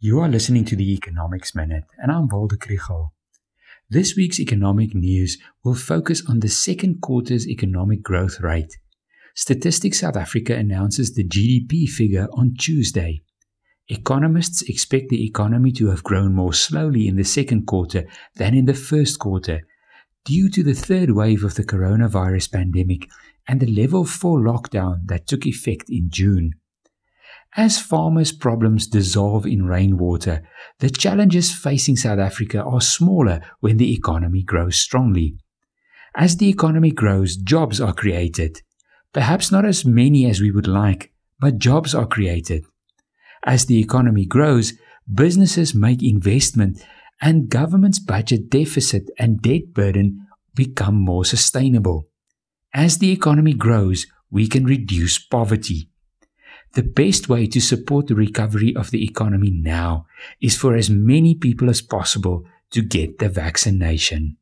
You are listening to the Economics Minute, and I'm Walter Krugell. This week's economic news will focus on the second quarter's economic growth rate. Statistics South Africa announces the GDP figure on Tuesday. Economists expect the economy to have grown more slowly in the second quarter than in the first quarter due to the third wave of the coronavirus pandemic and the level 4 lockdown that took effect in June. As farmers' problems dissolve in rainwater, the challenges facing South Africa are smaller when the economy grows strongly. As the economy grows, jobs are created. Perhaps not as many as we would like, but jobs are created. As the economy grows, businesses make investment and government's budget deficit and debt burden become more sustainable. As the economy grows, we can reduce poverty. The best way to support the recovery of the economy now is for as many people as possible to get the vaccination.